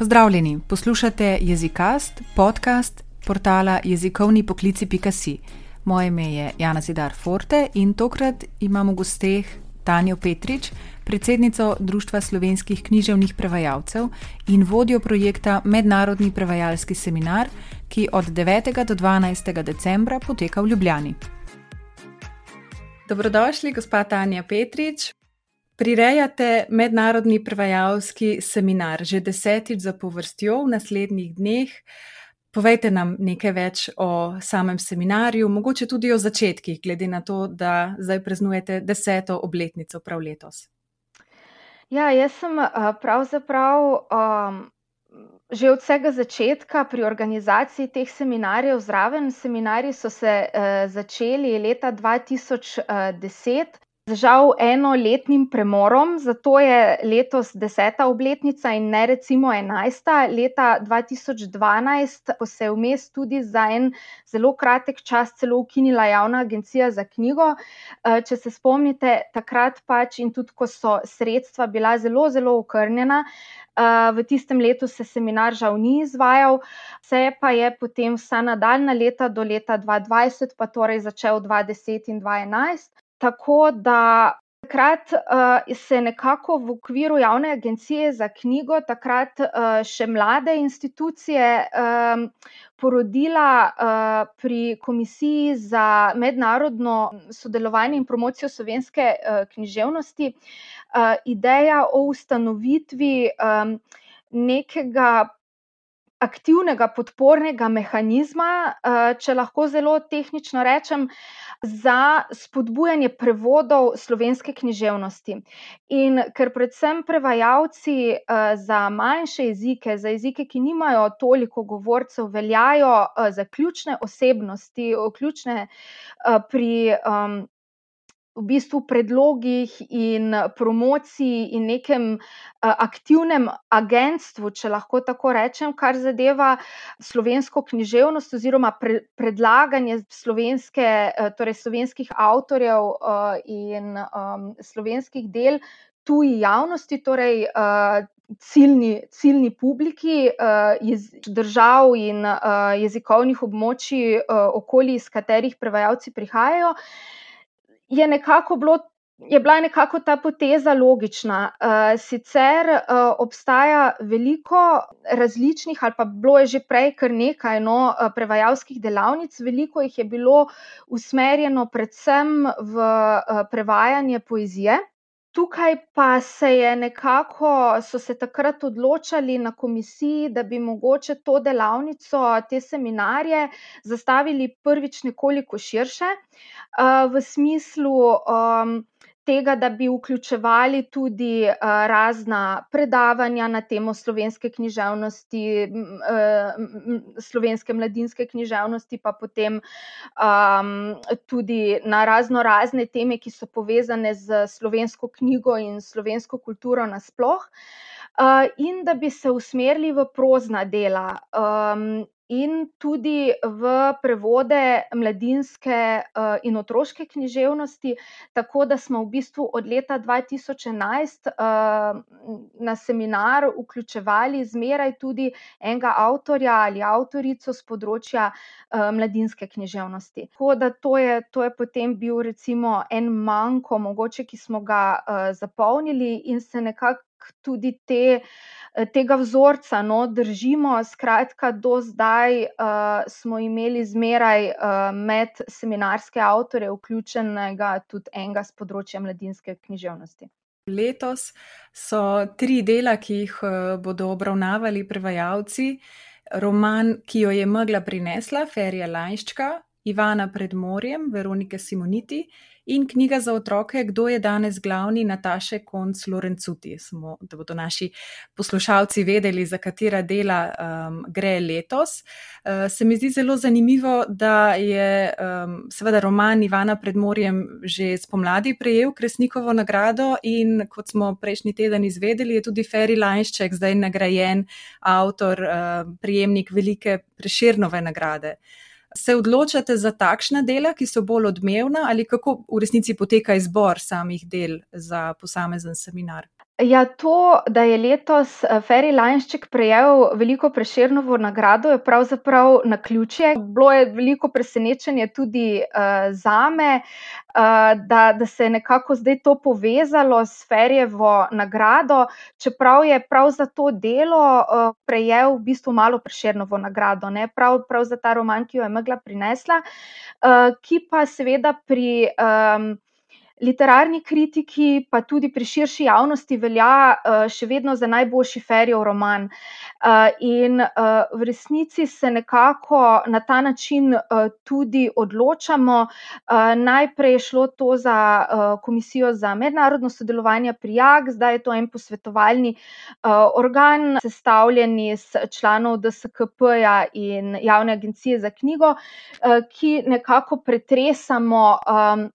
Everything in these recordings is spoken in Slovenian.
Pozdravljeni, poslušate Jezikast, podcast portala jezikovni poklici.si. Moje ime je Jana Zidar Forte in tokrat imamo v gosteh Tanjo Petrič, predsednico Društva slovenskih književnih prevajalcev in vodjo projekta Mednarodni prevajalski seminar, ki od 9. do 12. decembra poteka v Ljubljani. Dobrodošli, gospa Tanja Petrič. Prirejate mednarodni prevajalski seminar, že desetič za povrstjo v naslednjih dneh. Povejte nam nekaj več o samem seminarju, mogoče tudi o začetkih, glede na to, da zdaj praznujete deseto obletnico prav letos. Ja, jaz sem pravzaprav um, že od vsega začetka pri organizaciji teh seminarjev zraven. Seminarji so se uh, začeli leta 2010 z žal enoletnim premorom, zato je letos deseta obletnica in ne recimo enajsta. Leta 2012, ko se je vmes tudi za en zelo kratek čas celo ukinila javna agencija za knjigo. Eh, če se spomnite, takrat pač in tudi, ko so sredstva bila zelo, zelo okrnjena. Uh, v tistem letu se seminar žal ni izvajal, se pa je potem vsa nadaljna leta do leta 2020, pa torej začel 2010 in 2011. Tako da takrat uh, se nekako v okviru javne agencije za knjigo, takrat uh, še mlade institucije, um, porodila uh, pri Komisiji za mednarodno sodelovanje in promocijo slovenske uh, književnosti uh, ideja o ustanovitvi um, nekega aktivnega podpornega mehanizma, eh, če lahko zelo tehnično rečem, za spodbujanje prevodov slovenske književnosti. In ker predvsem prevajalci eh, za manjše jezike, za jezike, ki nimajo toliko govorcev, veljajo eh, za ključne osebnosti, ključne pri v bistvu predlogih in promociji in nekem aktivnem agentstvu, če lahko tako rečem, kar zadeva slovensko književnost oziroma pre, predlaganje slovenske, torej slovenskih avtorjev in um, slovenskih del tuji javnosti, torej ciljni, ciljni publiki jez, držav in jezikovnih območij, uh, okoli iz katerih prevajalci prihajajo. Je nekako bilo. Je bila nekako ta poteza logična. Uh, sicer uh, obstaja veliko različnih, ali pa bilo je že prej kar nekaj no, uh, prevajalskih delavnic, veliko jih je bilo usmerjeno predvsem v prevajanje poezije. Tukaj pa se je nekako, so se takrat odločali na komisiji, da bi mogoče to delavnico, te seminarje zastavili prvič nekoliko širše, v smislu, tega, da bi vključevali tudi uh, razna predavanja na temo slovenske književnosti, uh, slovenske mladinske književnosti, pa potem tudi na razno razne teme, ki so povezane z slovensko knjigo in slovensko kulturo nasploh. Uh, in da bi se usmerili v prozna dela, in tudi v prevode mladinske uh, in otroške književnosti, tako da smo v bistvu od leta 2011 uh, eh, na seminar vključevali zmeraj tudi enega avtorja ali avtorico z področja uh, mladinske književnosti. Tako da to je, to je potem bil recimo en manjko, mogoče, ki smo ga uh, zapolnili in se nekako tudi te. Eh, tega vzorca no, držimo. Skratka, do zdaj uh, smo imeli zmeraj uh, med seminarske avtore vključenega tudi enega z področja mladinske književnosti. Letos so tri dela, ki jih bodo obravnavali prevajalci. Roman, ki jo je megla prinesla, Ferija Lajščka, Ivana pred morjem, Veronike Simoniti in knjiga za otroke, kdo je danes glavni, Nataše Konc Lorencuti. Samo, da bodo naši poslušalci vedeli, za katera dela um, gre letos. Uh, se mi zdi zelo zanimivo, da je um, seveda roman Ivana pred morjem že spomladi prejel Kresnikovo nagrado in kot smo prejšnji teden izvedeli, je tudi Ferry Lajšček zdaj nagrajen avtor, uh, prijemnik velike preširnove nagrade se odločate za takšna dela, ki so bolj odmevna, ali kako v resnici poteka izbor samih del za posamezen seminar? Ja, to, da je letos eh, Feri Lanšček prejel veliko Prešernovo nagrado, je pravzaprav naključje. Bilo je veliko presenečenje tudi uh, zame, uh, da, da se je nekako zdaj to povezalo s Ferjevo nagrado, čeprav je prav za to delo uh, prejel v bistvu malo Prešernovo nagrado, ne prav, prav za ta roman, ki jo je megla prinesla, uh, ki pa seveda pri. Um, literarni kritiki, pa tudi pri širši javnosti, velja uh, še vedno za najboljši Ferijev roman. Uh, in uh, v resnici se nekako na ta način uh, tudi odločamo. Uh, najprej je šlo to za uh, Komisijo za mednarodno sodelovanje pri JAG, zdaj je to en posvetovalni uh, organ, sestavljen iz članov DSKP-ja in Javne agencije za knjigo, uh, ki nekako pretresamo. Um,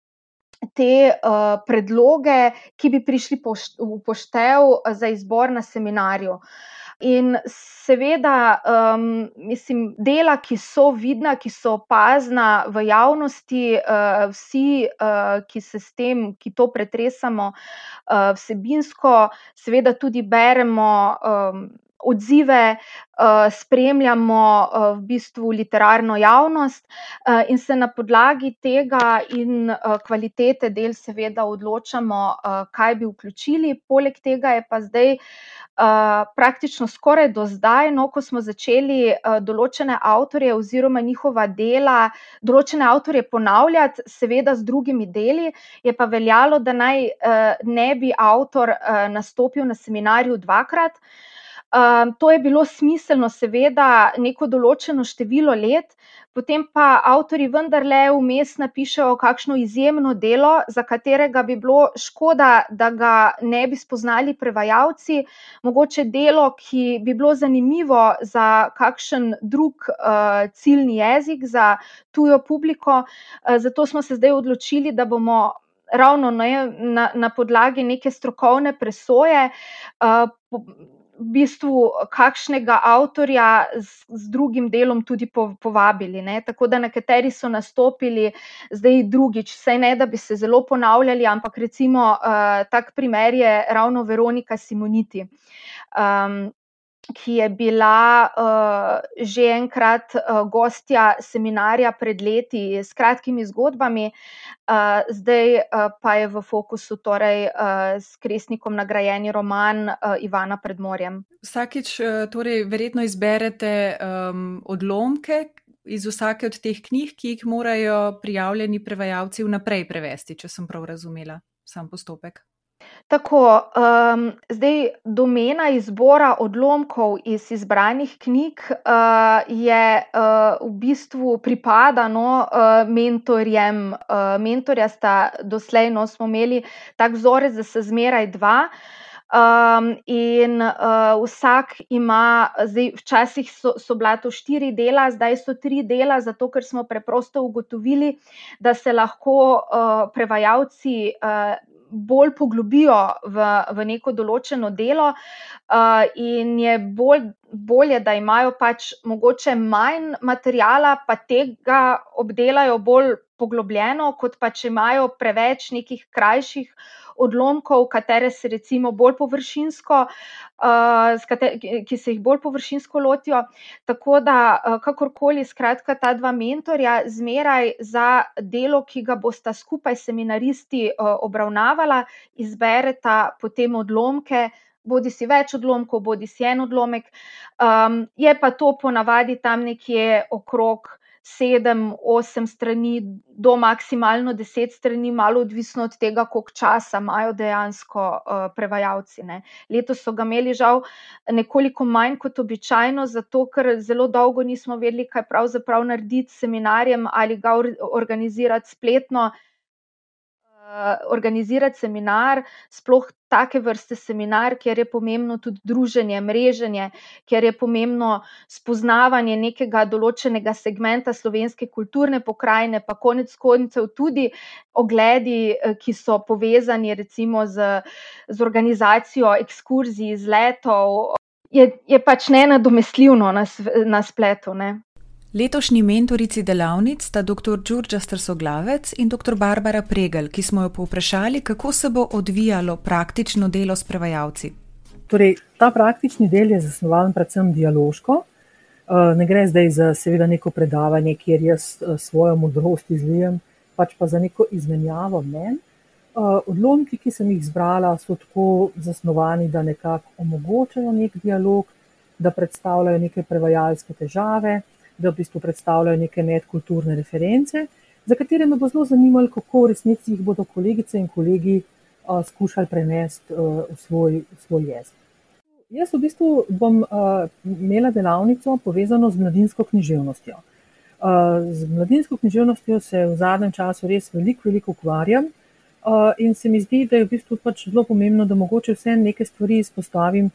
te uh, predloge, ki bi prišli v poštev za izbor na seminarju. In seveda, um, mislim, dela, ki so vidna, ki so opazna v javnosti, uh, vsi, uh, ki se s tem, ki to pretresamo, uh, vsebinsko, seveda tudi beremo. Um, odzive, uh, spremljamo uh, v bistvu literarno javnost uh, in se na podlagi tega in uh, kvalitete del, seveda, odločamo, uh, kaj bi vključili. Poleg tega je pa zdaj. Uh, praktično skoraj do zdaj, no, ko smo začeli uh, določene avtorje oziroma njihova dela, določene avtorje ponavljati, seveda z drugimi deli, je pa veljalo, da naj uh, ne bi avtor uh, nastopil na seminarju dvakrat. Uh, Um, to je bilo smiselno, seveda, neko določeno število let, potem pa avtori vendarle vmes napišejo kakšno izjemno delo, za katerega bi bilo škoda, da ga ne bi spoznali prevajalci, mogoče delo, ki bi bilo zanimivo za kakšen drug uh, ciljni jezik, za tujo publiko. Uh, zato smo se zdaj odločili, da bomo. Ravno ne, na, na podlagi neke strokovne presoje, uh, v bistvu kakšnega avtorja z, z drugim delom tudi povabili. Ne? Tako da nekateri so nastopili zdaj drugič, saj ne da bi se zelo ponavljali, ampak recimo uh, tak primer je ravno Veronika Simoniti. Um, ki je bila uh, že enkrat uh, gostja seminarja pred leti s kratkimi zgodbami, uh, zdaj uh, pa je v fokusu torej, uh, s Kresnikom nagrajeni roman uh, Ivana pred morjem. Vsakič uh, torej, verjetno izberete um, odlomke. Iz vsake od teh knjig, ki jih morajo prijavljeni prevajalci vnaprej prevesti, če sem prav razumela sam postopek. Tako, um, zdaj domena izbora odlomkov iz izbranih knjig uh, je uh, v bistvu pripadano uh, mentorjem. Uh, mentorja sta doslej, no, smo imeli tak vzorec, da se zmeraj dva. Um, in uh, vsak ima, zdaj, včasih so, so bila to štiri dela, zdaj so tri dela, zato ker smo preprosto ugotovili, da se lahko uh, prevajalci. Bolj poglobijo v, v neko določeno delo, uh, in je bolj, bolje, da imajo pač mogoče manj materijala, pa tega obdelajo bolj poglobljeno, kot pa če imajo preveč nekih krajših odlomkov, katere se recimo bolj površinsko, uh, ki se jih bolj površinsko lotijo. Tako da, uh, kakorkoli, skratka, ta dva mentorja zmeraj za delo, ki ga bosta skupaj seminaristi uh, obravnavala, izbereta potem odlomke. Bodi si več odlomkov, bodi si en odlomek, um, je pa to ponavadi tam nekje okrog sedem, osem strani, do maksimalno deset strani, malo odvisno od tega, koliko časa imajo dejansko uh, prevajalci. Ne. Letos so ga imeli žal nekoliko manj kot običajno, zato ker zelo dolgo nismo vedeli, kaj pravzaprav narediti s seminarjem ali ga organizirati spletno. Eh, organizirati seminar, sploh take vrste seminar, kjer je pomembno tudi druženje, mreženje, kjer je pomembno spoznavanje nekega določenega segmenta slovenske kulturne pokrajine, pa konec koncev tudi ogledi, eh, ki so povezani recimo z, z organizacijo ekskurzij, izletov, je, je pač ne nadomestljivno na, na spletu. Ne. Letošnji mentorici delavnic sta dr. Đurđa Strsoglavec in dr. Barbara Pregel, ki smo jo povprašali, kako se bo odvijalo praktično delo s prevajalci. Torej, ta praktični del je zasnovan predvsem dialoško. Eh, ne gre zdaj za seveda neko predavanje, kjer jaz eh, svojo modrost izlijem, pač pa za neko izmenjavo mnen. Eh, odlomki, ki sem jih zbrala, so tako zasnovani, da nekako omogočajo nek dialog, da predstavljajo neke prevajalske težave, da v bistvu predstavljajo neke medkulturne reference, za katere me bo zelo zanimalo, kako v resnici jih bodo kolegice in kolegi skušali prenesti v svoj, v svoj jezik. Jaz v bistvu bom uh, imela delavnico povezano z mladinsko književnostjo. Uh, z mladinsko književnostjo se v zadnjem času res veliko, veliko ukvarjam uh, in se mi zdi, da je v bistvu pač zelo pomembno, da mogoče vse neke stvari izpostavim.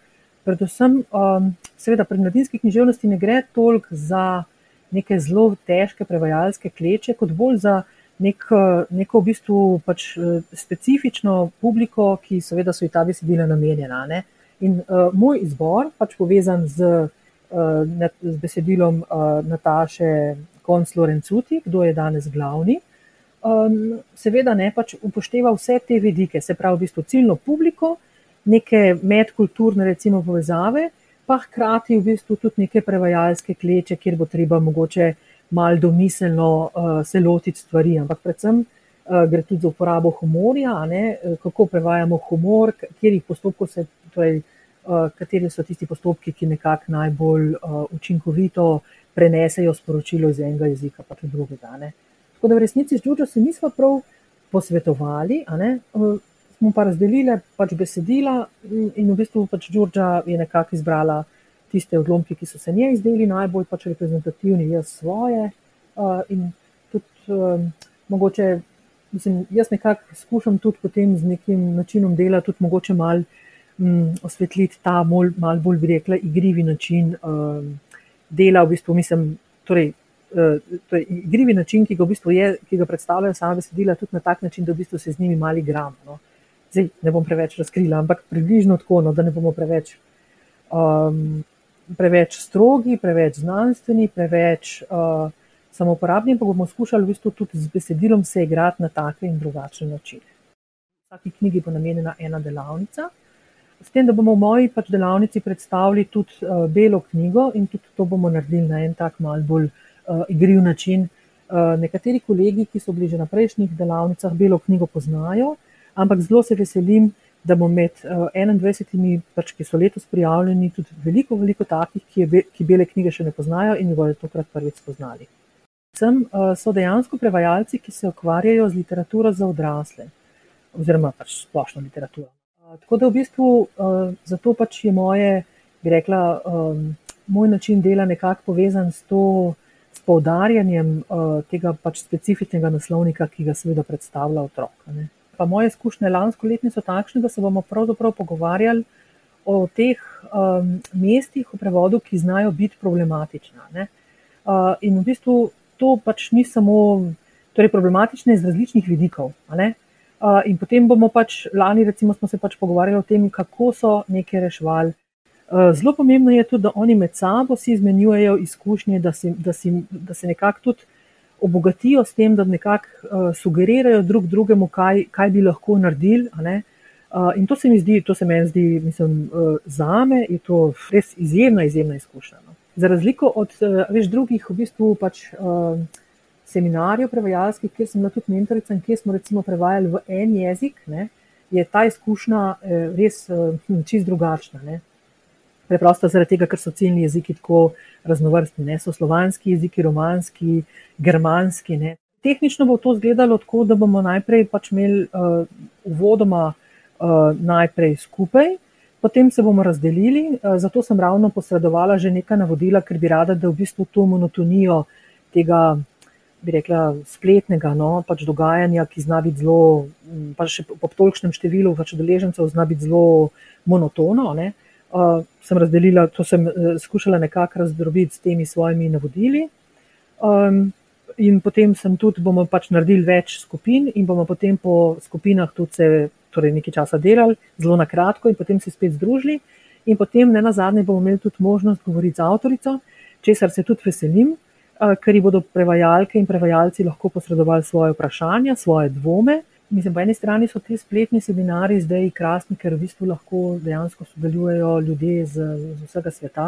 Predvsem, um, seveda, pri mladinski književnosti ne gre toliko za neke zelo težke prevajalske kleče, kot bolj za nek, neko v bistvu pač specifično publiko, ki seveda so ji ta besedila namenjena. Ne? In uh, moj izbor, pač povezan z, uh, z besedilom uh, Nataše Konc-Lorencuti, kdo je danes glavni, um, seveda ne pač upošteva vse te vidike, se pravi, v bistvu ciljno publiko, neke medkulturne, recimo, povezave, pa hkrati v bistvu tudi neke prevajalske kleče, kjer bo treba mogoče mal domiselno uh, se lotiti stvari, ampak predvsem. Gre tudi za uporabo humorja, ne, kako prevajamo humor, katerih postopkov se torej, uh, kateri so tisti postopki, ki nekako najbolj uh, učinkovito prenesejo sporočilo iz enega jezika, pa tudi drugega. Ne. Tako da v resnici z Džužo se nismo prav posvetovali, uh, smo pa razdelili pač besedila in v bistvu pač Džuža je nekako izbrala tiste odlomke, ki so se njej zdeli najbolj pač reprezentativni, jaz svoje uh, in tudi um, mogoče. Mislim, jaz nekako skušam tudi potem z nekim načinom dela, tudi mogoče malo um, osvetliti ta mal, mal bolj, bi rekla, igrivi način um, dela. V bistvu, mislim, torej, uh, torej, igrivi način, ki ga, v bistvu je, ki ga predstavljajo sama besedila, tudi na tak način, da v bistvu se z njimi mali gram. No. Zdaj, ne bom preveč razkrila, ampak približno tako, no, da ne bomo preveč, um, preveč strogi, preveč znanstveni, preveč uh, samouporabni, pa bomo skušali v bistvu tudi z besedilom se igrati na take in drugačne načine. V vsaki knjigi bo namenjena ena delavnica. S tem, da bomo v moji pač delavnici predstavili tudi uh, belo knjigo in tudi to bomo naredili na en tak mal bolj uh, igriv način. Uh, nekateri kolegi, ki so bili že na prejšnjih delavnicah, belo knjigo poznajo, ampak zelo se veselim, da bom med uh, 21, pač, ki so letos prijavljeni, tudi veliko, veliko takih, ki, be, ki bele knjige še ne poznajo in jih bodo tokrat prvič spoznali. Sem uh, so dejansko prevajalci, ki se ukvarjajo z literaturo za odrasle, oziroma pač splošno literaturo. Tako da v bistvu zato pač je moje, bi rekla, moj način dela nekako povezan s to. S poudarjanjem uh, tega pač specifičnega naslovnika, ki ga seveda predstavlja otrok. Ne. Pa moje izkušnje lansko letni so takšne, da se bomo pravzaprav pogovarjali o teh um, mestih v prevodu, ki znajo biti problematična. Uh, in v bistvu to pač ni samo torej problematične iz različnih vidikov. Uh, in potem bomo pač lani, recimo, smo se pač pogovarjali o tem, kako so neke reševali. Uh, zelo pomembno je tudi, da oni med sabo si izmenjujejo izkušnje, da, si, da, si, da se nekako tudi obogatijo s tem, da nekako uh, sugerirajo drug drugemu, kaj, kaj bi lahko naredili. Uh, in to se mi zdi, to se meni zdi, mislim, uh, za me je to res izjemna, izjemna izkušnja. No. Za razliko od uh, več drugih, v bistvu pač. Uh, seminarjev prevajalskih, kjer sem bila tudi mentorica in kjer smo recimo prevajali v en jezik, ne, je ta izkušnja eh, res hm, čist drugačna. Ne. Preprosto zaradi tega, ker so ciljni jeziki tako raznovrstni, ne. so slovanski jeziki, romanski, germanski. Ne. Tehnično bo to izgledalo tako, da bomo najprej pač imeli uh, uvodoma uh, najprej skupaj, potem se bomo razdelili, uh, zato sem ravno posredovala že nekaj navodila, ker bi rada, da v bistvu to monotonijo tega bi rekla, spletnega no, pač dogajanja, ki zna biti zelo, pa še po tolikšnem številu pač udeležencev, zna biti zelo monotono. Ne. Uh, sem razdelila, to sem uh, skušala nekako razdrobiti s temi svojimi navodili. Um, in potem sem tudi, bomo pač naredili več skupin in bomo potem po skupinah tudi se torej nekaj časa delali, zelo na kratko in potem se spet združili. In potem, ne na zadnje, bomo imeli tudi možnost govoriti z avtorico, česar se tudi veselim. ker ji bodo prevajalke in prevajalci lahko posredovali svoje vprašanja, svoje dvome. Mislim, po eni strani so ti spletni seminari zdaj krasni, ker v bistvu lahko dejansko sodelujejo ljudje z, z vsega sveta.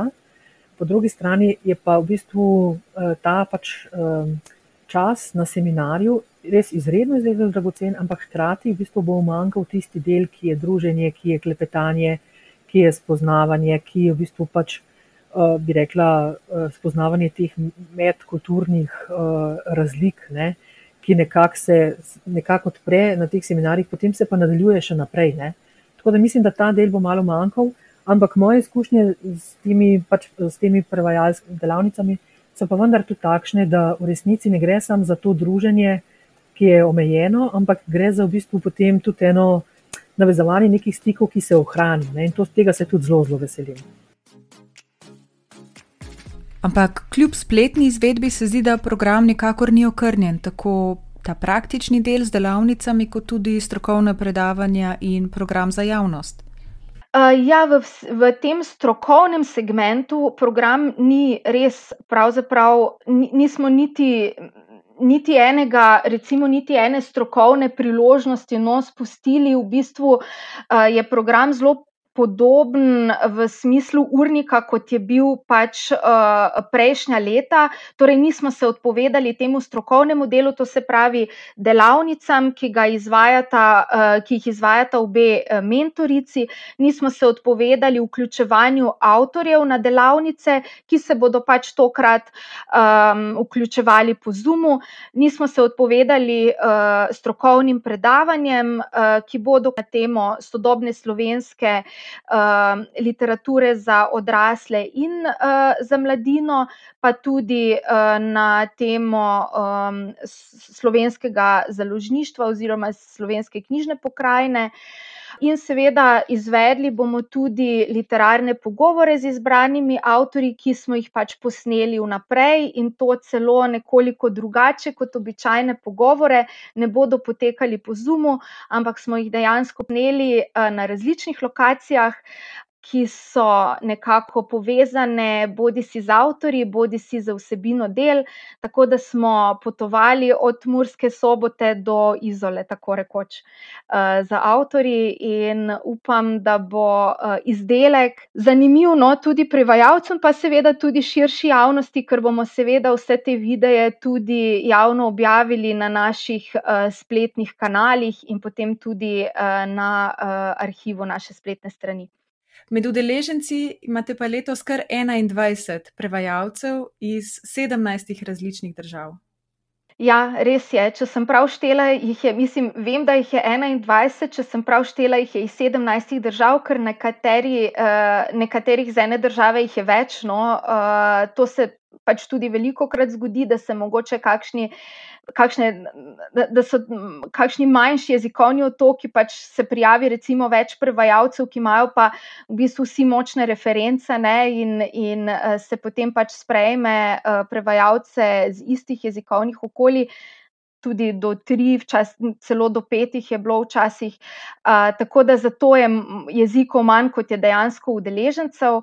Po drugi strani je pa v bistvu ta pač čas na seminarju res izredno, izredno dragocen, ampak hkrati v bistvu bo umanjkal tisti del, ki je druženje, ki je klepetanje, ki je spoznavanje, ki je v bistvu pač uh, bi rekla, spoznavanje teh medkulturnih razlik, ne, ki nekako se nekako odpre na teh seminarjih, potem se pa nadaljuje še naprej. Ne. Tako da mislim, da ta del bo malo manjkal, ampak moje izkušnje s temi, pač, s temi prevajalskimi delavnicami so pa vendar tudi takšne, da v resnici ne gre samo za to druženje, ki je omejeno, ampak gre za v bistvu potem tudi eno navezovanje nekih stikov, ki se ohranijo. In to, tega se tudi zelo, zelo veselim. Ampak kljub spletni izvedbi se zdi, da program nikakor ni okrnjen, tako ta praktični del z delavnicami, kot tudi strokovna predavanja in program za javnost. Uh, ja, v, v tem strokovnem segmentu program ni res, pravzaprav nismo niti, niti enega, recimo, niti ene strokovne priložnosti no, spustili. V bistvu je program zelo podoben v smislu urnika, kot je bil pač uh, prejšnja leta. Torej, nismo se odpovedali temu strokovnemu delu, to se pravi delavnicam, ki, izvajata, uh, ki jih izvajata obe mentorici, nismo se odpovedali vključevanju avtorjev na delavnice, ki se bodo pač tokrat um, vključevali po Zumu, nismo se odpovedali uh, strokovnim predavanjem, uh, ki bodo na temo sodobne slovenske. Um, literature za odrasle in uh, za mladino, pa tudi uh, na temo um, slovenskega založništva oziroma slovenske knjižne pokrajine. In seveda izvedli bomo tudi literarne pogovore z izbranimi avtorji, ki smo jih pač posneli vnaprej in to celo nekoliko drugače kot običajne pogovore, ne bodo potekali po Zumu, ampak smo jih dejansko posneli eh, na različnih lokacijah ki so nekako povezane bodi si z avtorji, bodi si z vsebino del, tako da smo potovali od Murske sobote do Izole, tako rekoč, uh, za avtorji in upam, da bo uh, izdelek zanimiv, no, tudi prevajalcem, pa seveda tudi širši javnosti, ker bomo seveda vse te videe tudi javno objavili na naših uh, spletnih kanalih in potem tudi uh, na uh, arhivu naše spletne strani. Med udeleženci imate pa letos kar 21 prevajalcev iz 17 različnih držav. Ja, res je. Če sem prav štela, jih je, mislim, vem, da jih je 21, če sem prav štela, jih je iz 17 držav, ker nekateri, uh, nekaterih z ene države jih je več. No, uh, to se pač tudi veliko krat zgodi, da se mogoče kakšni. Kakšne, da so kakšni manjši jezikovni otoki, pač se prijavi, recimo, več prevajalcev, ki imajo pa v bistvu vsi močne reference, ne, in, in se potem pač sprejme prevajalce z istih jezikovnih okolij, tudi do tri, včas, celo do petih je bilo včasih. Uh, tako da zato je jezikov manj, kot je dejansko udeležencev.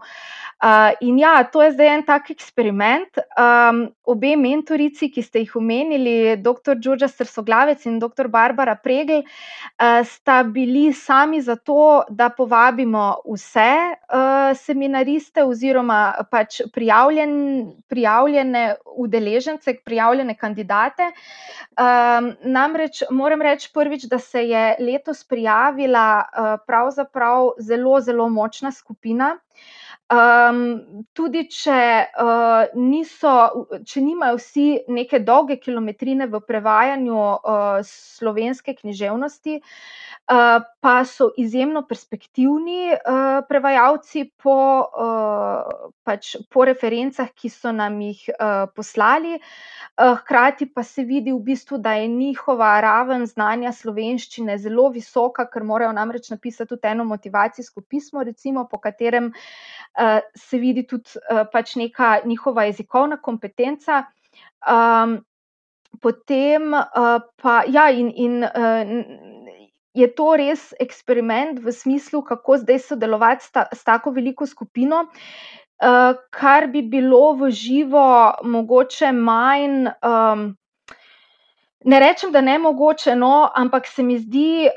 Uh, in ja, to je zdaj en tak eksperiment. Um, obe mentorici, ki ste jih omenili, dr. Đorđa Strsoglavec in dr. Barbara Pregl, uh, sta bili sami za to, da povabimo vse uh, seminariste oziroma pač prijavljen, prijavljene udeležence, prijavljene kandidate. Uh, Um, namreč moram reči prvič, da se je letos prijavila uh, pravzaprav zelo, zelo močna skupina. Um, tudi če, uh, niso, če nimajo vsi neke dolge kilometrine v prevajanju uh, slovenske književnosti, uh, pa so izjemno perspektivni uh, prevajalci po, uh, pač po referencah, ki so nam jih uh, poslali. Uh, hkrati pa se vidi v bistvu, da je njihova raven znanja slovenščine zelo visoka, ker morajo namreč napisati tudi eno motivacijsko pismo, recimo, po katerem uh, se vidi tudi uh, pač neka njihova jezikovna kompetenca. Um, potem uh, pa, ja, in, in uh, je to res eksperiment v smislu, kako zdaj sodelovati s, ta, s tako veliko skupino. Kar bi bilo v živo mogoče manj, ne rečem, da nemogoče, no, ampak se mi zdi,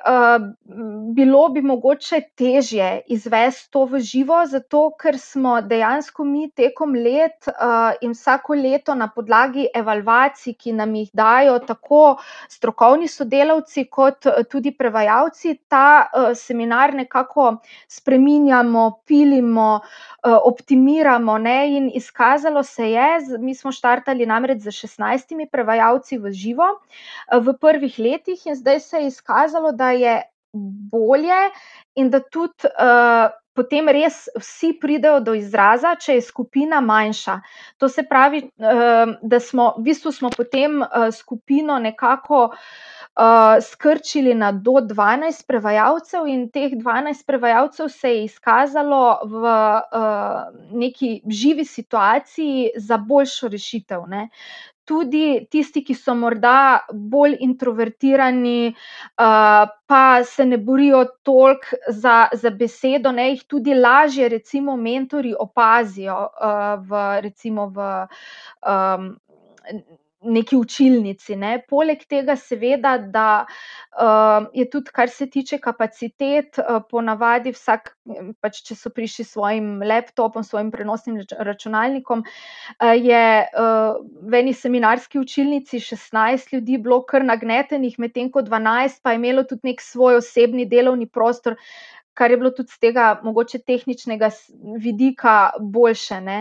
bilo bi mogoče težje izvesti to v živo, zato ker smo dejansko mi tekom let, in vsako leto na podlagi evalvacij, ki nam jih dajo tako strokovni sodelavci kot tudi prevajalci, ta, seminar nekako spreminjamo, pilimo, optimiramo, ne, in izkazalo se je, mi smo štartali namreč s šestnajstimi prevajalci v živo, v prvih letih in zdaj se je izkazalo, da je bolje in da tudi, potem res vsi pridejo do izraza, če je skupina manjša. To se pravi, da smo, v bistvu smo potem, skupino nekako, skrčili na do dvanajst prevajalcev in teh dvanajst prevajalcev se je izkazalo v, neki živi situaciji za boljšo rešitev, ne. Tudi tisti, ki so morda bolj introvertirani, pa se ne borijo toliko za, za besedo, ne, jih tudi lažje recimo mentorji opazijo, v recimo v, neki učilnici, ne, poleg tega seveda, da, je tudi, kar se tiče kapacitet, ponavadi vsak, pač če so prišli s svojim laptopom, svojim prenosnim računalnikom, je, v eni seminarski učilnici šestnajst ljudi bilo kar nagnetenih, medtem ko dvanajst pa je imelo tudi neki svoj osebni delovni prostor, kar je bilo tudi s tega mogoče tehničnega vidika boljše, ne.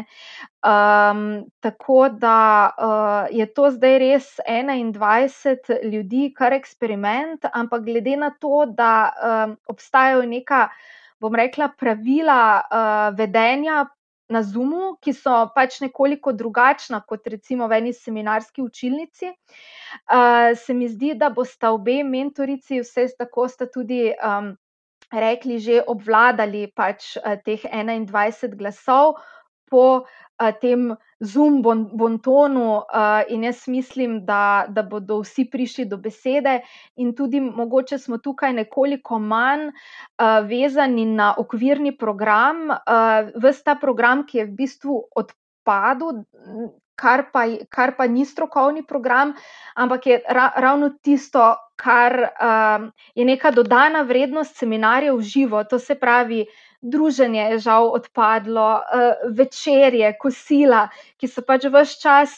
tako da, je to zdaj res enaindvajset ljudi kar eksperiment, ampak glede na to, da, obstajajo neka, bom rekla, pravila, vedenja na Zoomu, ki so pač nekoliko drugačna kot recimo v eni seminarski učilnici, se mi zdi, da bosta obe mentorici, vsaj tako sta tudi, rekli, že obvladali pač, teh enaindvajset glasov po, tem Zoom bontonu, in jaz mislim, da, da bodo vsi prišli do besede in tudi mogoče smo tukaj nekoliko manj, vezani na okvirni program, ves ta program, ki je v bistvu odpadel, kar pa kar pa ni strokovni program, ampak je ravno tisto, kar, je neka dodana vrednost seminarjev v živo, to se pravi, druženje je žal odpadlo, večerje, kosila, ki so pač ves čas,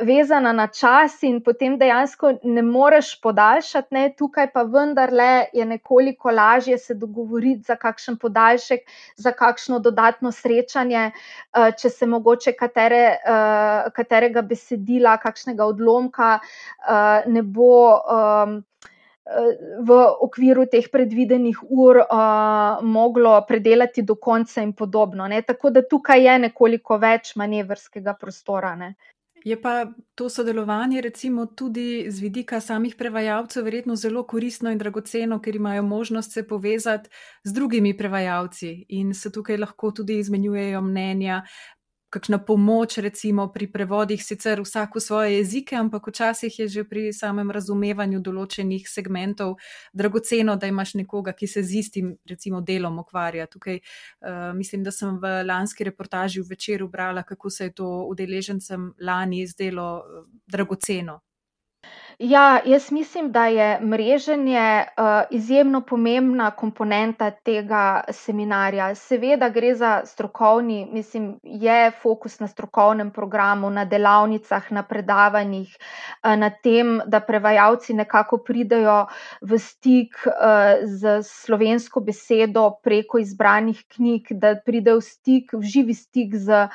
vezana na čas in potem dejansko ne moreš podaljšati, ne, tukaj pa vendarle je nekoliko lažje se dogovoriti za kakšen podaljšek, za kakšno dodatno srečanje, če se mogoče katere, katerega besedila, kakšnega odlomka, ne bo, v okviru teh predvidenih ur, moglo predelati do konca in podobno, ne, tako da tukaj je nekoliko več manevrskega prostora, ne. Je pa to sodelovanje recimo tudi z vidika samih prevajalcev verjetno zelo koristno in dragoceno, ker imajo možnost se povezati z drugimi prevajalci in se tukaj lahko tudi izmenjujejo mnenja, kakšna pomoč recimo pri prevodih, sicer vsak v svoje jezike, ampak včasih je že pri samem razumevanju določenih segmentov dragoceno, da imaš nekoga, ki se z istim recimo delom ukvarja, tukaj, mislim, da sem v lanski reportaži v Večeru brala, kako se je to udeležencem lani zdelo dragoceno. Ja, jaz mislim, da je mreženje, izjemno pomembna komponenta tega seminarja, seveda gre za strokovni, mislim, je fokus na strokovnem programu, na delavnicah, na predavanjih, na tem, da prevajalci nekako pridejo v stik, s slovensko besedo preko izbranih knjig, da pridejo v stik, v živi stik z,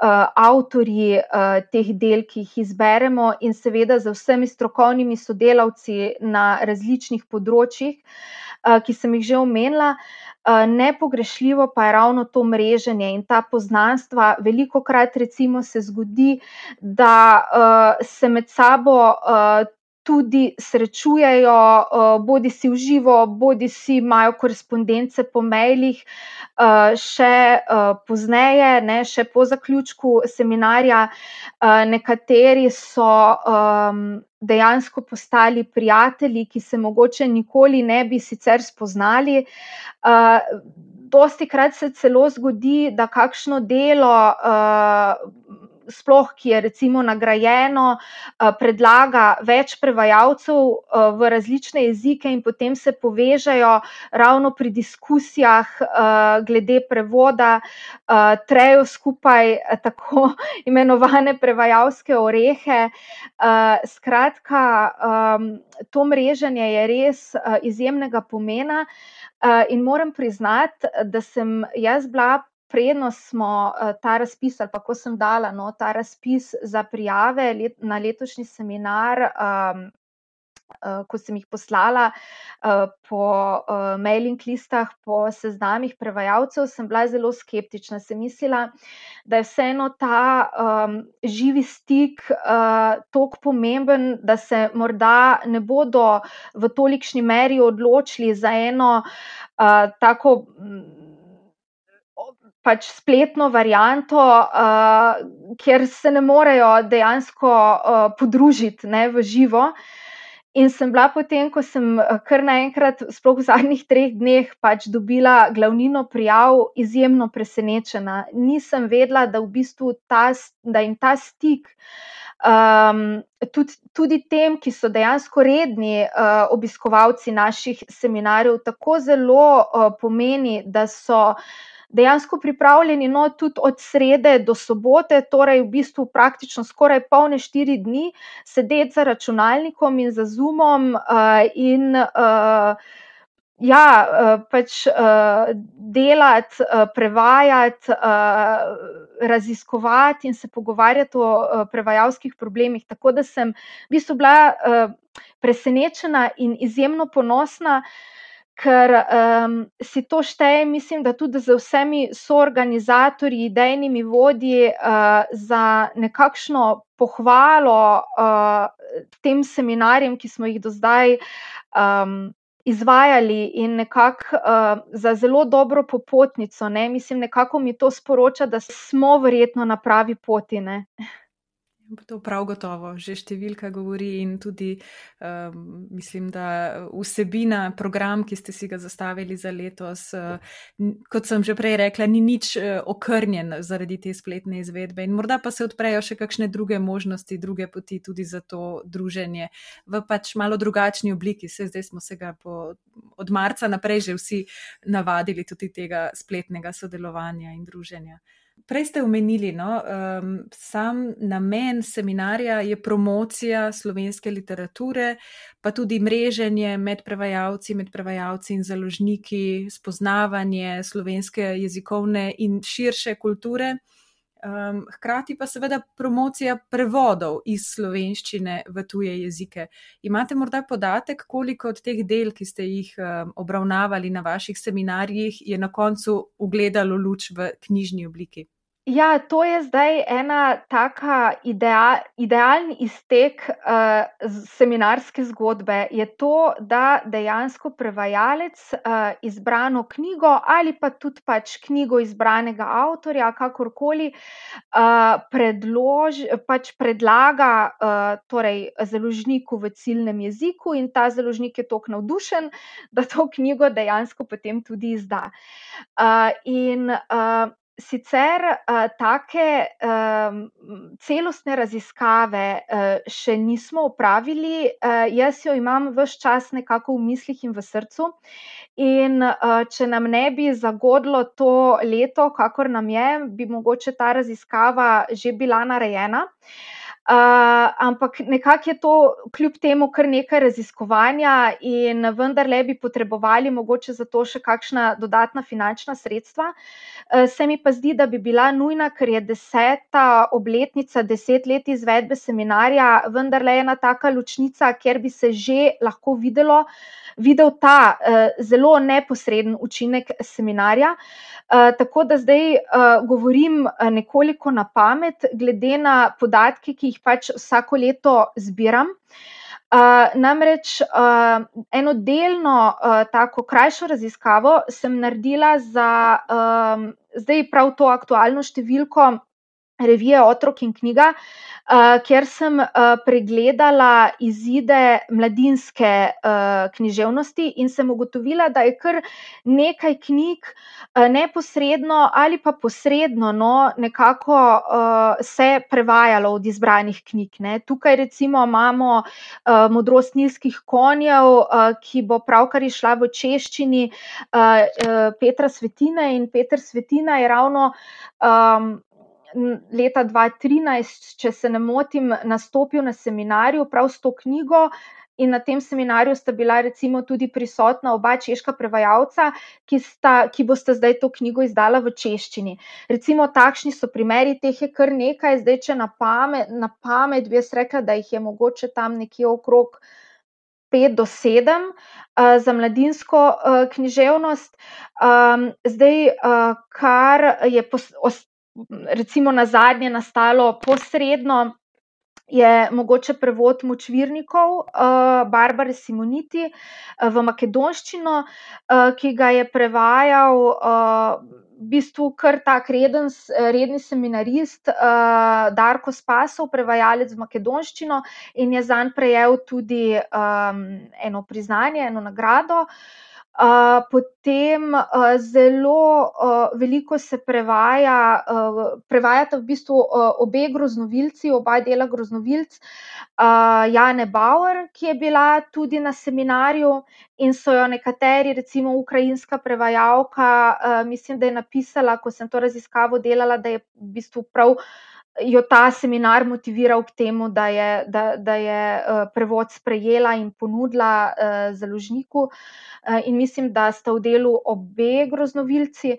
avtorji, teh del, ki jih izberemo, in seveda z vsemi strokovnimi sodelavci na različnih področjih, ki sem jih že omenila, nepogrešljivo pa je ravno to mreženje in ta poznanstva, velikokrat recimo se zgodi, da, se med sabo, tudi srečujejo, bodisi v živo bodisi imajo korespondence po mailih, še, pozneje, ne, še po zaključku seminarja, nekateri so, dejansko postali prijatelji, ki se mogoče nikoli ne bi sicer spoznali, dosti krat se celo zgodi, da kakšno delo sploh, ki je recimo nagrajeno, predlaga več prevajalcev v različne jezike in potem se povežejo ravno pri diskusijah glede prevoda, trejo skupaj tako imenovane prevajalske orehe. Skratka, to mreženje je res izjemnega pomena. In moram priznati, da sem jaz bila preden smo ta razpis ali pa ko sem dala, no, ta razpis za prijave na letošnji seminar, ko sem jih poslala po mailing listah, po seznamih prevajalcev, sem bila zelo skeptična, sem mislila, da je vseeno ta živi stik toliko pomemben, da se morda ne bodo v tolikšni meri odločili za eno tako pač spletno varianto, kjer se ne morejo dejansko podružiti, ne, v živo. In sem bila potem, ko sem kar naenkrat, sploh v zadnjih treh dneh pač dobila glavnino prijav, izjemno presenečena. Nisem vedela, da v bistvu ta da jim ta stik tudi, tudi tem, ki so dejansko redni obiskovalci naših seminarjev, tako zelo pomeni, da so dejansko pripravljeni, no, tudi od srede do sobote, torej v bistvu praktično skoraj polne štiri dni sedeti za računalnikom in za Zoomom in ja, pač delati, prevajati, raziskovati in se pogovarjati o prevajalskih problemih, tako da sem v bistvu bila presenečena in izjemno ponosna, ker si to štejem, mislim, da tudi z vsemi soorganizatorji, idejnimi vodji, za nekakšno pohvalo tem seminarjem, ki smo jih do zdaj izvajali, in nekako za zelo dobro popotnico, ne, mislim, nekako mi to sporoča, da smo verjetno na pravi poti, ne. To prav gotovo. Že številka govori in tudi mislim, da vsebina, program, ki ste si ga zastavili za letos, kot sem že prej rekla, ni nič okrnjen zaradi te spletne izvedbe in morda pa se odprejo še kakšne druge možnosti, druge poti tudi za to druženje. V pač malo drugačni obliki, saj zdaj smo se ga po od marca naprej že vsi navadili tudi tega spletnega sodelovanja in druženja. Prej ste omenili, no, sam namen seminarja je promocija slovenske literature, pa tudi mreženje med prevajalci, med prevajalci in založniki, spoznavanje slovenske jezikovne in širše kulture. Hkrati pa seveda promocija prevodov iz slovenščine v tuje jezike. Imate morda podatek, koliko od teh del, ki ste jih obravnavali na vaših seminarjih, je na koncu ugledalo luč v knjižni obliki? Ja, to je zdaj ena taka idealni iztek seminarske zgodbe, je to, da dejansko prevajalec izbrano knjigo ali pa tudi pač knjigo izbranega avtorja, kakorkoli, pač predlaga torej založniku v ciljnem jeziku in ta založnik je toliko navdušen, da to knjigo dejansko potem tudi izda. In sicer take celostne raziskave še nismo opravili, jaz jo imam ves čas nekako v mislih in v srcu. In če nam ne bi zagodlo to leto, kakor nam je, bi mogoče ta raziskava že bila narejena. Ampak nekako je to kljub temu kar nekaj raziskovanja in vendarle bi potrebovali mogoče za to še kakšna dodatna finančna sredstva. se mi pa zdi, da bi bila nujna, ker je deseta obletnica, deset let izvedbe seminarja vendarle ena taka ločnica, kjer bi se že lahko videlo, videl ta zelo neposreden učinek seminarja. tako da zdaj govorim nekoliko na pamet, glede na podatke, ki jih pač vsako leto zbiram. namreč eno delno tako krajšo raziskavo sem naredila za zdaj prav to aktualno številko revije Otrok in knjiga, uh, kjer sem uh, pregledala izide mladinske uh, književnosti in sem ugotovila, da je kar nekaj knjig neposredno ali pa posredno no, nekako se prevajalo od izbranih knjig. Ne. Tukaj recimo imamo Modrost nilskih konjev, ki bo pravkar išla v češčini Petra Svetine in Petr Svetina je ravno um, leta 2013, če se ne motim, nastopil na seminarju prav s to knjigo. In na tem seminarju sta bila recimo tudi prisotna oba češka prevajalca, ki, sta, ki boste zdaj to knjigo izdala v češčini. Recimo takšni so primeri, teh je kar nekaj, zdaj če na pamet, na pamet bi jaz rekla, da jih je mogoče tam nekje okrog pet do sedem uh, za mladinsko uh, književnost. Um, zdaj, uh, kar je pos, os, recimo na zadnje nastalo posredno, je mogoče prevod močvirnikov uh, Barbare Simoniti uh, v makedonščino, uh, ki ga je prevajal uh, v bistvu kar tak reden, redni seminarist uh, Darko Spasov, prevajalec v makedonščino in je zanj prejel tudi um, eno priznanje, eno nagrado. Uh, potem uh, zelo uh, veliko se prevaja, uh, prevajata v bistvu uh, obe groznovilci, oba dela groznovilc, uh, Jane Bauer, ki je bila tudi na seminarju in so jo nekateri, recimo ukrajinska prevajalka, uh, mislim, da je napisala, ko sem to raziskavo delala, da je v bistvu prav. Jo ta seminar motiviral k temu, da je, da, da je uh, prevod sprejela in ponudila uh, založniku. Eh, in mislim, da sta v delu obe groznovilci.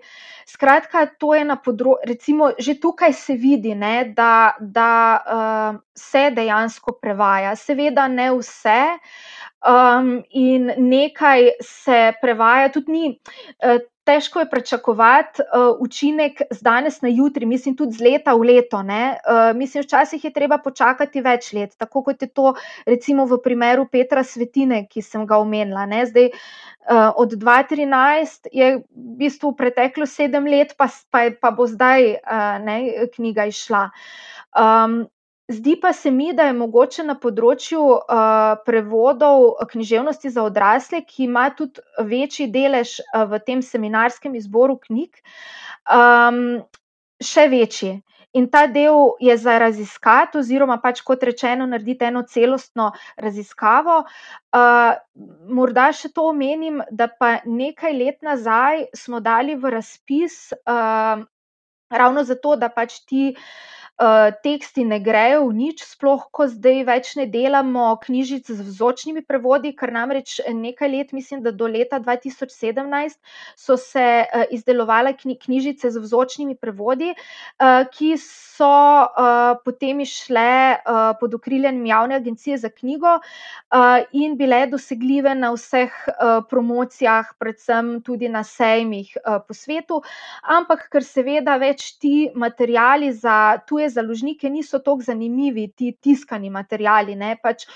Skratka, to je na področju, recimo, že tukaj se vidi, ne, da, da se dejansko prevaja. Seveda ne vse. Um, in nekaj se prevaja, tudi ni. Težko je pričakovati uh, učinek z danes na jutri, mislim, tudi z leta v leto. Uh, mislim, včasih je treba počakati več let, tako kot je to recimo v primeru Petra Svetine, ki sem ga omenila. Ne? Zdaj, uh, od 2013 je v bistvu preteklo sedem let, pa, pa, pa bo zdaj uh, ne, knjiga išla. Um, Zdi pa se mi, da je mogoče na področju uh, prevodov književnosti za odrasle, ki ima tudi večji delež uh, v tem seminarskem izboru knjig, um, še večji. In ta del je za raziskati, oziroma pač kot rečeno, narediti eno celostno raziskavo. Uh, morda še to omenim, da pa nekaj let nazaj smo dali v razpis uh, ravno zato, da pač ti. Eh, teksti ne grejo v nič, sploh ko zdaj več ne delamo knjižic z vzočnimi prevodi, ker namreč nekaj let, mislim, da do leta 2017 so se uh, izdelovale knjižice z vzočnimi prevodi, uh, ki so uh, potem išle uh, pod okriljem javne agencije za knjigo uh, in bile dosegljive na vseh uh, promocijah, predvsem tudi na sejmih uh, po svetu. Ampak, ker seveda več ti materijali za tuje založnike niso tako zanimivi, ti tiskani materiali. Pač,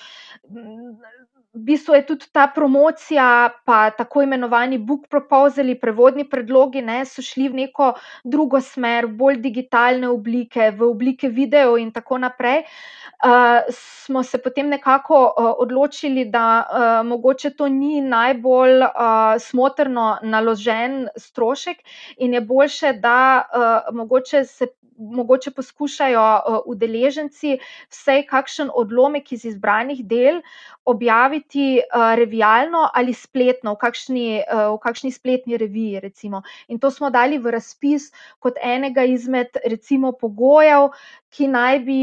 v bistvu je tudi ta promocija, pa tako imenovani book proposali, prevodni predlogi, ne, so šli v neko drugo smer, bolj digitalne oblike, v oblike video in tako naprej. Uh, smo se potem nekako uh, odločili, da uh, mogoče to ni najbolj uh, smotrno naložen strošek, in je boljše, da uh, mogoče se mogoče poskušajo udeleženci vsej kakšen odlomek iz izbranih del objaviti uh, revijalno ali spletno, v kakšni, uh, v kakšni spletni reviji. Recimo. In to smo dali v razpis kot enega izmed recimo, pogojev, ki naj bi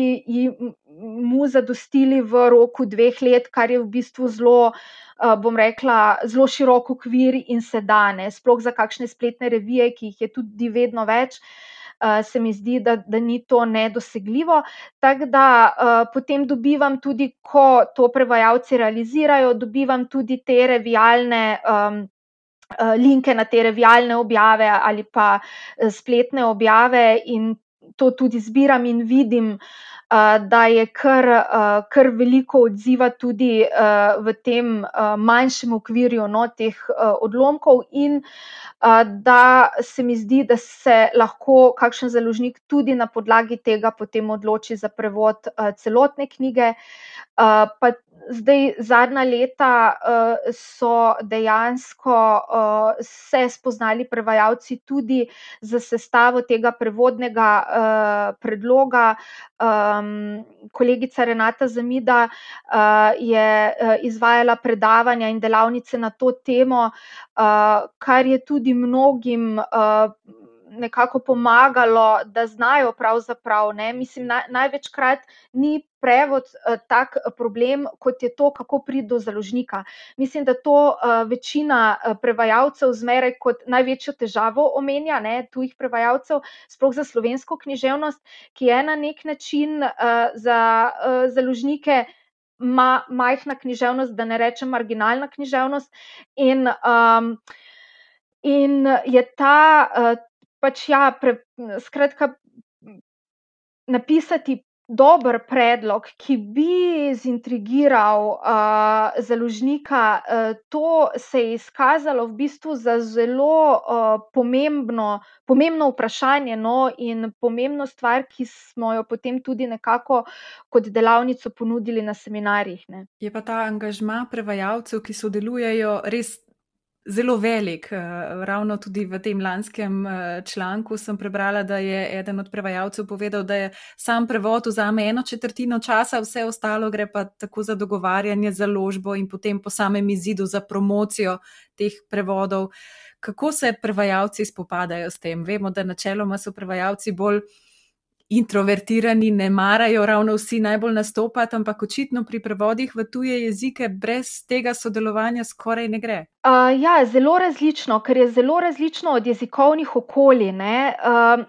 mu zadostili v roku dveh let, kar je v bistvu zelo. Bom rekla, zelo širok okvir in sedane, sploh za kakšne spletne revije, ki jih je tudi vedno več. Uh, se mi zdi, da, da ni to nedosegljivo. Tako da uh, potem dobivam tudi, ko to prevajalci realizirajo, dobivam tudi te revijalne. Um, Linke na te revijalne objave ali pa spletne objave, in to tudi zbiram in vidim, da je kar, kar veliko odziva tudi v tem manjšem okvirju no, teh odlomkov, in da se mi zdi, da se lahko kakšen založnik tudi na podlagi tega potem odloči za prevod celotne knjige. Pa zdaj zadnja leta so dejansko se spoznali prevajalci tudi za sestavo tega prevodnega predloga. Kolegica Renata Zamida je izvajala predavanja in delavnice na to temo, kar je tudi mnogim nekako pomagalo, da znajo pravzaprav, ne, mislim, največkrat ni prevod tak problem, kot je to, kako priti do založnika. Mislim, da to večina prevajalcev zmeraj kot največjo težavo omenja, ne, tujih prevajalcev, sploh za slovensko književnost, ki je na neki način za založnike majhna književnost, da ne rečem marginalna književnost, in in je ta pač ja, skratka, napisati dober predlog, ki bi zintrigiral založnika, to se je izkazalo v bistvu za zelo pomembno, pomembno vprašanje, no, in pomembno stvar, ki smo jo potem tudi nekako kot delavnico ponudili na seminarjih, ne. Je pa ta angažma prevajalcev, ki sodelujejo, res zelo velik. Ravno tudi v tem lanskem članku sem prebrala, da je eden od prevajalcev povedal, da je sam prevod vzame eno četrtino časa, vse ostalo gre pa tako za dogovarjanje, založbo in potem po samem izidu za promocijo teh prevodov. Kako se prevajalci spopadajo s tem? Vemo, da načeloma so prevajalci bolj introvertirani, ne marajo ravno vsi najbolj nastopati, ampak očitno pri prevodih v tuje jezike brez tega sodelovanja skoraj ne gre. ja, zelo različno, ker je zelo različno od jezikovnih okolij, ne,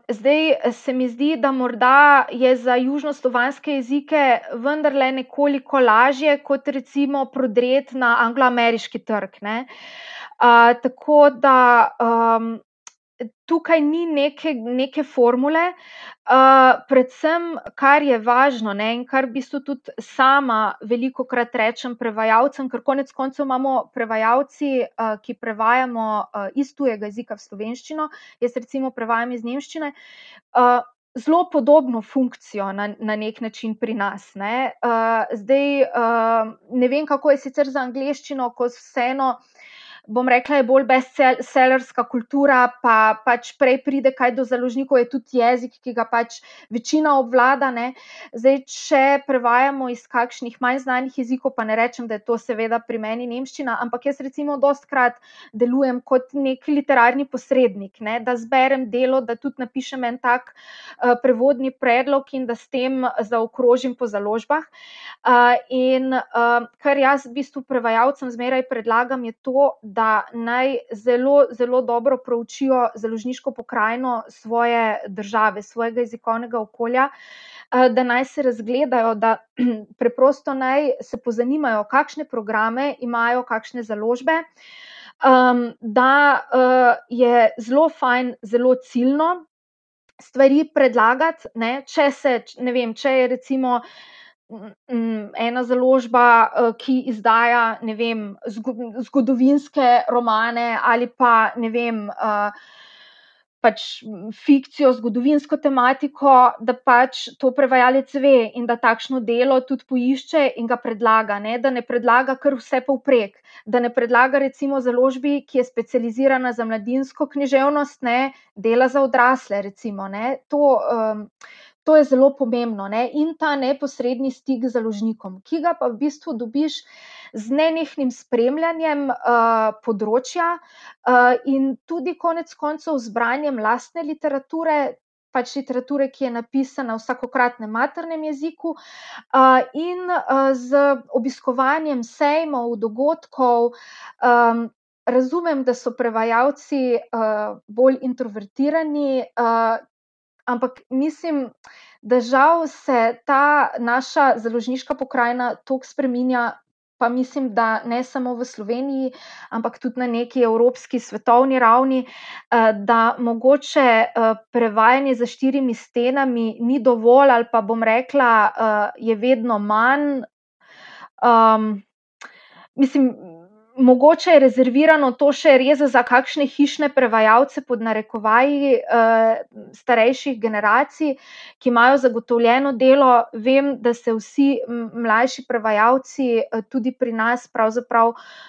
zdaj se mi zdi, da morda je za južnoslovanske jezike vendarle nekoliko lažje kot recimo prodreti na angloameriški trg, ne. tako da tukaj ni neke, neke formule, predvsem, kar je važno, ne, in kar v bistvu tudi sama velikokrat rečem prevajalcem, ker konec koncev imamo prevajalci, ki prevajamo iz tujega jezika v slovenščino, jaz recimo prevajam iz nemščine, zelo podobno funkcijo na, na neki način pri nas, ne, zdaj ne vem, kako je sicer z angleščino, ko vseeno, bom rekla, je bolj bestsellerska kultura pa pač prej pride kaj do založnikov, je tudi jezik, ki ga pač večina obvlada, ne. Zdaj, če prevajamo iz kakšnih manj znanih jezikov, pa ne rečem, da je to seveda pri meni nemščina, ampak jaz recimo dostikrat delujem kot neki literarni posrednik, ne, da zberem delo, da tudi napišem en tak prevodni predlog in da s tem zaokrožim po založbah. in kar jaz v bistvu prevajalcem zmeraj predlagam, je to, da naj zelo, zelo dobro proučijo založniško pokrajino svoje države, svojega jezikovnega okolja, da naj se razgledajo, da preprosto naj se pozanimajo, kakšne programe imajo kakšne založbe, da je zelo fajn, zelo ciljno stvari predlagati, ne, če se, ne vem, če je recimo ena založba, ki izdaja, vem, zgodovinske romane ali pa, ne vem, pač fikcijo, zgodovinsko tematiko, da pač to prevajalec ve in da takšno delo tudi poišče in ga predlaga, ne, da ne predlaga kar vsepovprek. Da ne predlaga recimo založbi, ki je specializirana za mladinsko književnost, ne, dela za odrasle, recimo, ne, to to je zelo pomembno, ne, in ta neposredni stik z založnikom, ki ga pa v bistvu dobiš z nenehnim spremljanjem področja in tudi konec koncev z branjem lastne literature, pač literature, ki je napisana v vsakokratnem maternem jeziku, in z obiskovanjem sejmov, dogodkov, razumem, da so prevajalci bolj introvertirani, ampak mislim, da žal se ta naša založniška pokrajina toliko spreminja, pa mislim, da ne samo v Sloveniji, ampak tudi na neki evropski, svetovni ravni, da mogoče prevajanje za štirimi stenami ni dovolj, ali pa bom rekla, je vedno manj. Um, mislim, mogoče je rezervirano to še res za kakšne hišne prevajalce, pod narekovaji, uh, starejših generacij, ki imajo zagotovljeno delo. Vem, da se vsi mlajši prevajalci uh, tudi pri nas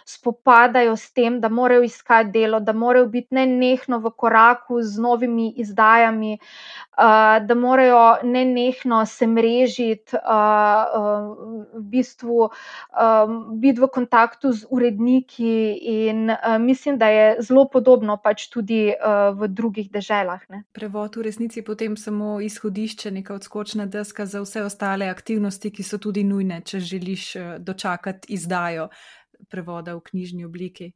spopadajo s tem, da morajo iskati delo, da morajo biti nenehno v koraku z novimi izdajami, uh, da morajo nenehno se mrežiti, uh, uh, v bistvu uh, biti v kontaktu z uredniki zdravniki, in uh, mislim, da je zelo podobno pač tudi uh, v drugih deželah. Ne. Prevod v resnici je potem samo izhodišče, neka odskočna deska za vse ostale aktivnosti, ki so tudi nujne, če želiš dočakati izdajo prevoda v knjižni obliki.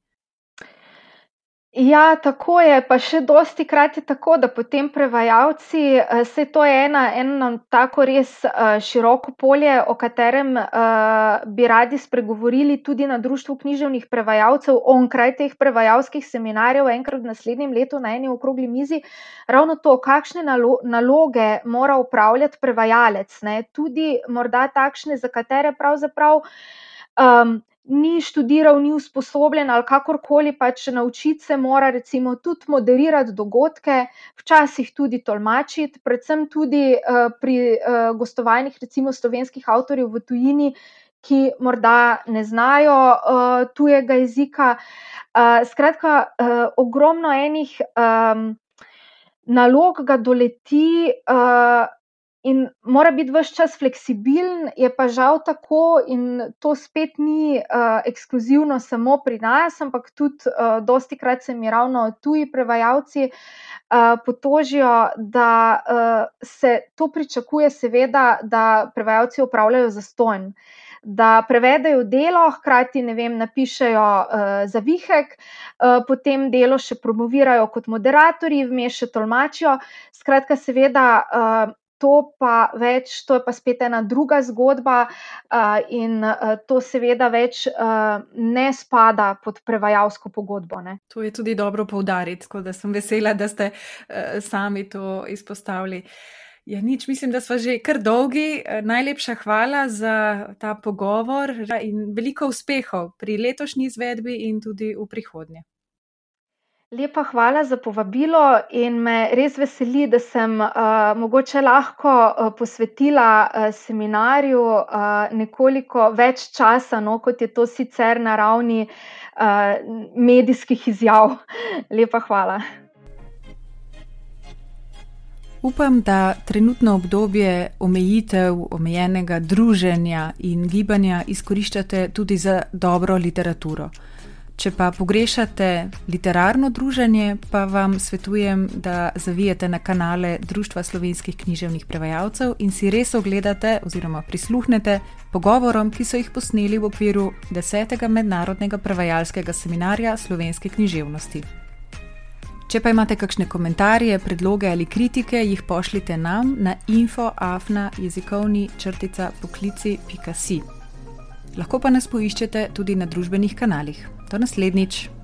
Ja, tako je, pa še dosti krat je tako, da potem prevajalci, vse to je ena, eno tako res široko polje, o katerem bi radi spregovorili tudi na Društvu književnih prevajalcev, onkraj teh prevajalskih seminarjev, enkrat v naslednjem letu na eni okrogli mizi, ravno to, kakšne naloge mora upravljati prevajalec, ne, tudi morda takšne, za katere pravzaprav. Ni študiral, ni usposobljen ali kakorkoli pač naučiti se mora, recimo, tudi moderirati dogodke, včasih tudi tolmačiti, predvsem tudi uh, pri uh, gostovanjih, recimo, slovenskih avtorjev v tujini, ki morda ne znajo uh, tujega jezika. Uh, skratka, uh, ogromno enih um, nalog ga doleti. Uh, in mora biti vse čas fleksibilen, je pa žal tako, in to spet ni uh, ekskluzivno samo pri nas, ampak tudi uh, dosti krat se mi ravno tuji prevajalci uh, potožijo, da uh, se to pričakuje, seveda, da prevajalci upravljajo zastojn. Da prevedajo delo, hkrati vem, napišejo uh, zavihek, uh, potem delo še promovirajo kot moderatorji, vmeš še tolmačijo. Skratka, seveda, uh, to pa več, to je pa spet ena druga zgodba, uh, in uh, to seveda več uh, ne spada pod prevajalsko pogodbo. Ne. To je tudi dobro poudariti, tako da sem vesela, da ste uh, sami to izpostavili. Ja, nič, mislim, da smo že kar dolgi. Najlepša hvala za ta pogovor in veliko uspehov pri letošnji izvedbi in tudi v prihodnje. Lepa hvala za povabilo in me res veseli, da sem uh, mogoče lahko uh, posvetila uh, seminarju uh, nekoliko več časa, no, kot je to sicer na ravni uh, medijskih izjav. Lepa hvala. Upam, da trenutno obdobje omejitev, omejenega druženja in gibanja izkoriščate tudi za dobro literaturo. Če pa pogrešate literarno druženje, pa vam svetujem, da zavijete na kanale Društva slovenskih književnih prevajalcev in si res ogledate oziroma prisluhnete pogovorom, ki so jih posneli v okviru 10. mednarodnega prevajalskega seminarja slovenske književnosti. Če pa imate kakšne komentarje, predloge ali kritike, jih pošljite nam na infoafna jezikovni črtica poklici.si. Lahko pa nas poiščete tudi na družbenih kanalih. Do naslednjič.